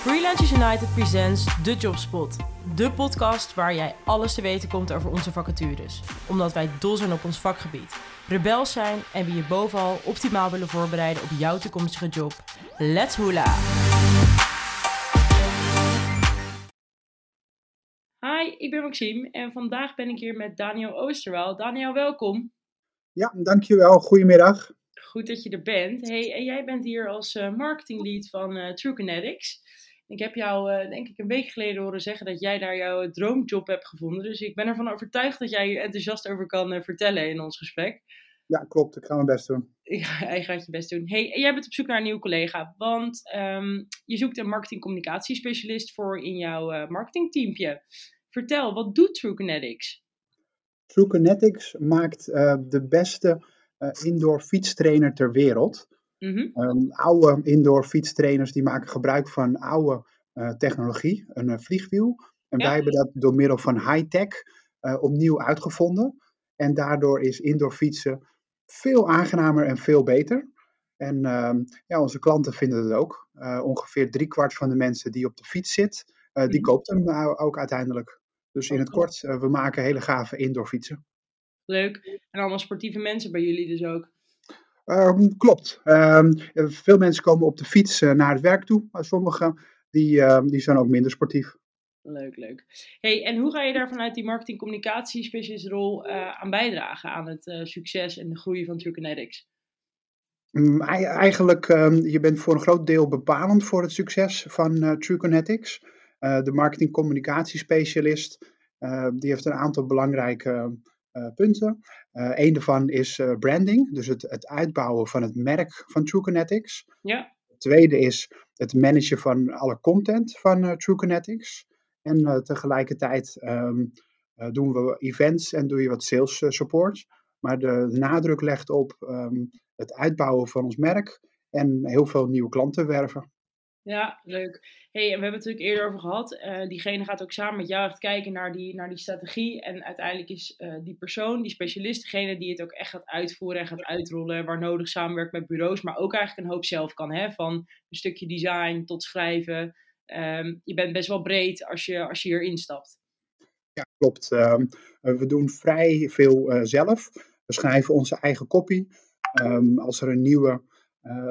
Freelancers United presents The Jobspot. De podcast waar jij alles te weten komt over onze vacatures. Omdat wij dol zijn op ons vakgebied, rebels zijn en we je bovenal optimaal willen voorbereiden op jouw toekomstige job. Let's hula! Hi, ik ben Maxime en vandaag ben ik hier met Daniel Oosterwel. Daniel, welkom. Ja, dankjewel. Goedemiddag. Goed dat je er bent. Hey, en jij bent hier als uh, marketinglead van uh, True Kinetics. Ik heb jou, uh, denk ik, een week geleden horen zeggen dat jij daar jouw droomjob hebt gevonden. Dus ik ben ervan overtuigd dat jij hier enthousiast over kan vertellen in ons gesprek. Ja, klopt. Ik ga mijn best doen. Ja, je gaat je best doen. Hey, jij bent op zoek naar een nieuwe collega, want um, je zoekt een marketing-communicatiespecialist voor in jouw marketingteampje. Vertel, wat doet True Kinetics? True Kinetics maakt de beste uh, indoor fietstrainer ter wereld. Mm -hmm. oude indoor fietstrainers die maken gebruik van oude uh, technologie, een uh, vliegwiel. En ja. wij hebben dat door middel van high-tech opnieuw uitgevonden. En daardoor is indoor fietsen veel aangenamer en veel beter. En ehm, ja, onze klanten vinden het ook. ongeveer driekwart van de mensen die op de fiets zit, die mm -hmm. koopt hem ook uiteindelijk. Dus in het kort, we maken hele gave indoor fietsen. Leuk. En allemaal sportieve mensen bij jullie dus ook. Um, klopt. Um, veel mensen komen op de fiets uh, naar het werk toe, maar sommigen die, uh, die zijn ook minder sportief. Leuk, leuk. Hey, en hoe ga je daar vanuit die marketing-communicatie-specialistrol uh, aan bijdragen aan het uh, succes en de groei van True Kinetics? Um, eigenlijk, je bent voor een groot deel bepalend voor het succes van uh, True Kinetics. de marketing-communicatiespecialist, die heeft een aantal belangrijke punten. Uh, een daarvan is uh, branding, dus het, het uitbouwen van het merk van True Kinetics. Ja. Het tweede is het managen van alle content van True Kinetics. En tegelijkertijd um, doen we events en doe je wat sales support. Maar de, de nadruk legt op um, het uitbouwen van ons merk en heel veel nieuwe klanten werven. Ja, leuk. Hey, we hebben het natuurlijk eerder over gehad. Uh, diegene gaat ook samen met jou echt kijken naar die, naar die strategie. En uiteindelijk is uh, die persoon, die specialist, degene die het ook echt gaat uitvoeren en gaat uitrollen. Waar nodig samenwerkt met bureaus, maar ook eigenlijk een hoop zelf kan. Hè? Van een stukje design tot schrijven. Um, je bent best wel breed als je, als je hier instapt. Ja, klopt. Um, we doen vrij veel uh, zelf. We schrijven onze eigen copy. Um, als er een nieuwe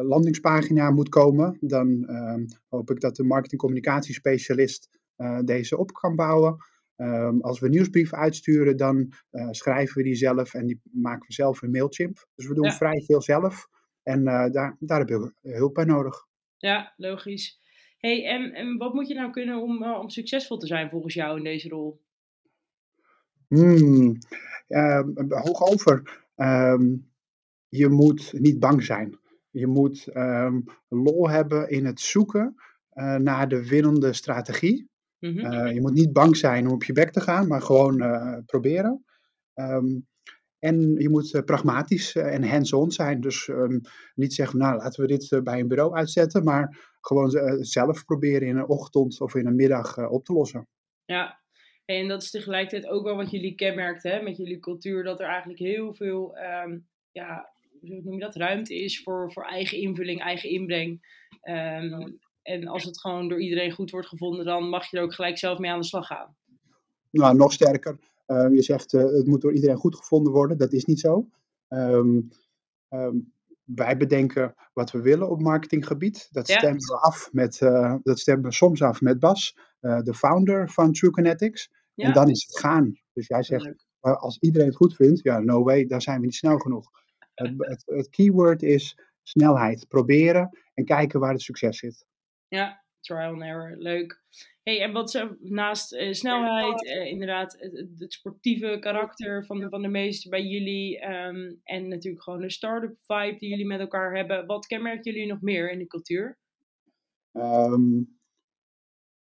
landingspagina moet komen, dan uh, hoop ik dat de marketing-communicatiespecialist uh, deze op kan bouwen. Um, als we een nieuwsbrief uitsturen, dan uh, schrijven we die zelf en die maken we zelf in Mailchimp. Dus we doen ja. vrij veel zelf en daar, daar hebben we hulp bij nodig. Ja, logisch. Hey, en, en wat moet je nou kunnen om, om succesvol te zijn volgens jou in deze rol? Hmm, hoog over. Um, je moet niet bang zijn. Je moet um, lol hebben in het zoeken uh, naar de winnende strategie. Mm -hmm. uh, je moet niet bang zijn om op je bek te gaan, maar gewoon uh, proberen. Um, en je moet pragmatisch en hands-on zijn. Dus um, niet zeggen, nou laten we dit bij een bureau uitzetten, maar gewoon zelf proberen in een ochtend of in een middag op te lossen. Ja, en dat is tegelijkertijd ook wel wat jullie kenmerkt hè, met jullie cultuur, dat er eigenlijk heel veel ja, hoe noem je dat, ruimte is voor, voor eigen invulling, eigen inbreng. Um, en als het gewoon door iedereen goed wordt gevonden, dan mag je er ook gelijk zelf mee aan de slag gaan. Nou, nog sterker. Uh, je zegt uh, het moet door iedereen goed gevonden worden. Dat is niet zo. Um, um, wij bedenken wat we willen op marketinggebied. Dat stemmen we af met, uh, dat stemmen we soms af met Bas, de founder van True Kinetics. Ja. En dan is het gaan. Dus jij zegt, als iedereen het goed vindt, ja, no way, daar zijn we niet snel genoeg. Het, het, het, keyword is snelheid. Proberen en kijken waar het succes zit. Ja, trial and error. Leuk. Hey, en wat ze naast uh, snelheid, uh, inderdaad, het, het, sportieve karakter van de, van de meesten bij jullie um, en natuurlijk gewoon de start-up vibe die jullie met elkaar hebben. Wat kenmerken jullie nog meer in de cultuur? Um,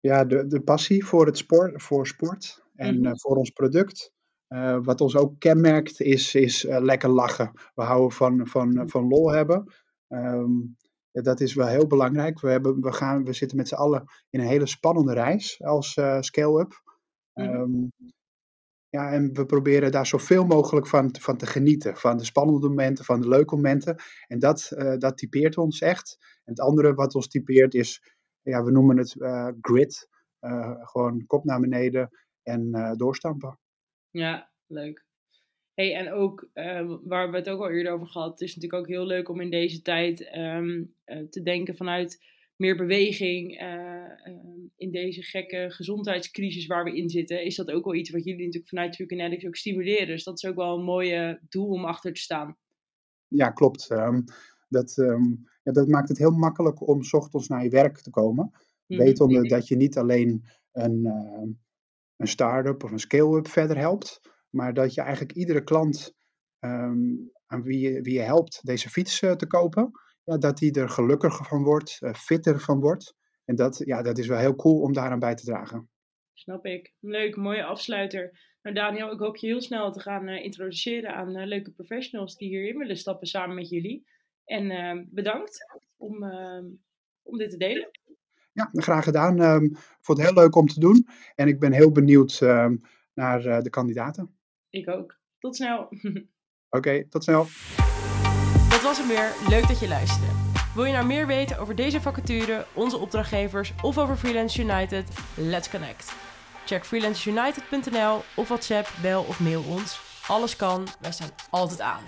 ja, de, de passie voor, het sport, voor sport en mm -hmm. uh, voor ons product. Uh, wat ons ook kenmerkt is, is uh, lekker lachen. We houden van, van, van lol hebben. Um, ja, dat is wel heel belangrijk. We, hebben, we, gaan, we zitten met z'n allen in een hele spannende reis als uh, scale-up. Um, ja, en we proberen daar zoveel mogelijk van, van te genieten. Van de spannende momenten, van de leuke momenten. En dat, dat typeert ons echt. En het andere wat ons typeert is ja, we noemen het grit. gewoon kop naar beneden en doorstampen. Ja, leuk. Hey, en ook, uh, waar we het ook al eerder over gehad, het is natuurlijk ook heel leuk om in deze tijd ehm, te denken vanuit meer beweging uh, in deze gekke gezondheidscrisis waar we in zitten, is dat ook wel iets wat jullie natuurlijk vanuit True ook stimuleren. Dus dat is ook wel een mooie doel om achter te staan. Ja, klopt. Um, dat, um, ja, dat maakt het heel makkelijk om s ochtends naar je werk te komen. Mm Wetende dat je niet alleen een, een start-up of een scale-up verder helpt, maar dat je eigenlijk iedere klant aan wie je, wie je helpt deze fiets uh, te kopen, ja, dat hij er gelukkiger van wordt, uh, fitter van wordt. En dat, ja, dat is wel heel cool om daaraan bij te dragen. Snap ik. Leuk, mooie afsluiter. Nou Daniel, ik hoop je heel snel te gaan uh, introduceren aan leuke professionals die hierin willen stappen samen met jullie. En uh, bedankt om, ehm, om dit te delen. Ja, graag gedaan. Um, ik vond het heel leuk om te doen. En ik ben heel benieuwd ehm, naar de kandidaten. Ik ook. Tot snel. Oké, okay, tot snel. Dat was hem weer. Leuk dat je luisterde. Wil je nou meer weten over deze vacature, onze opdrachtgevers of over Freelance United? Let's connect. Check freelanceunited.nl of WhatsApp, bel of mail ons. Alles kan, wij staan altijd aan.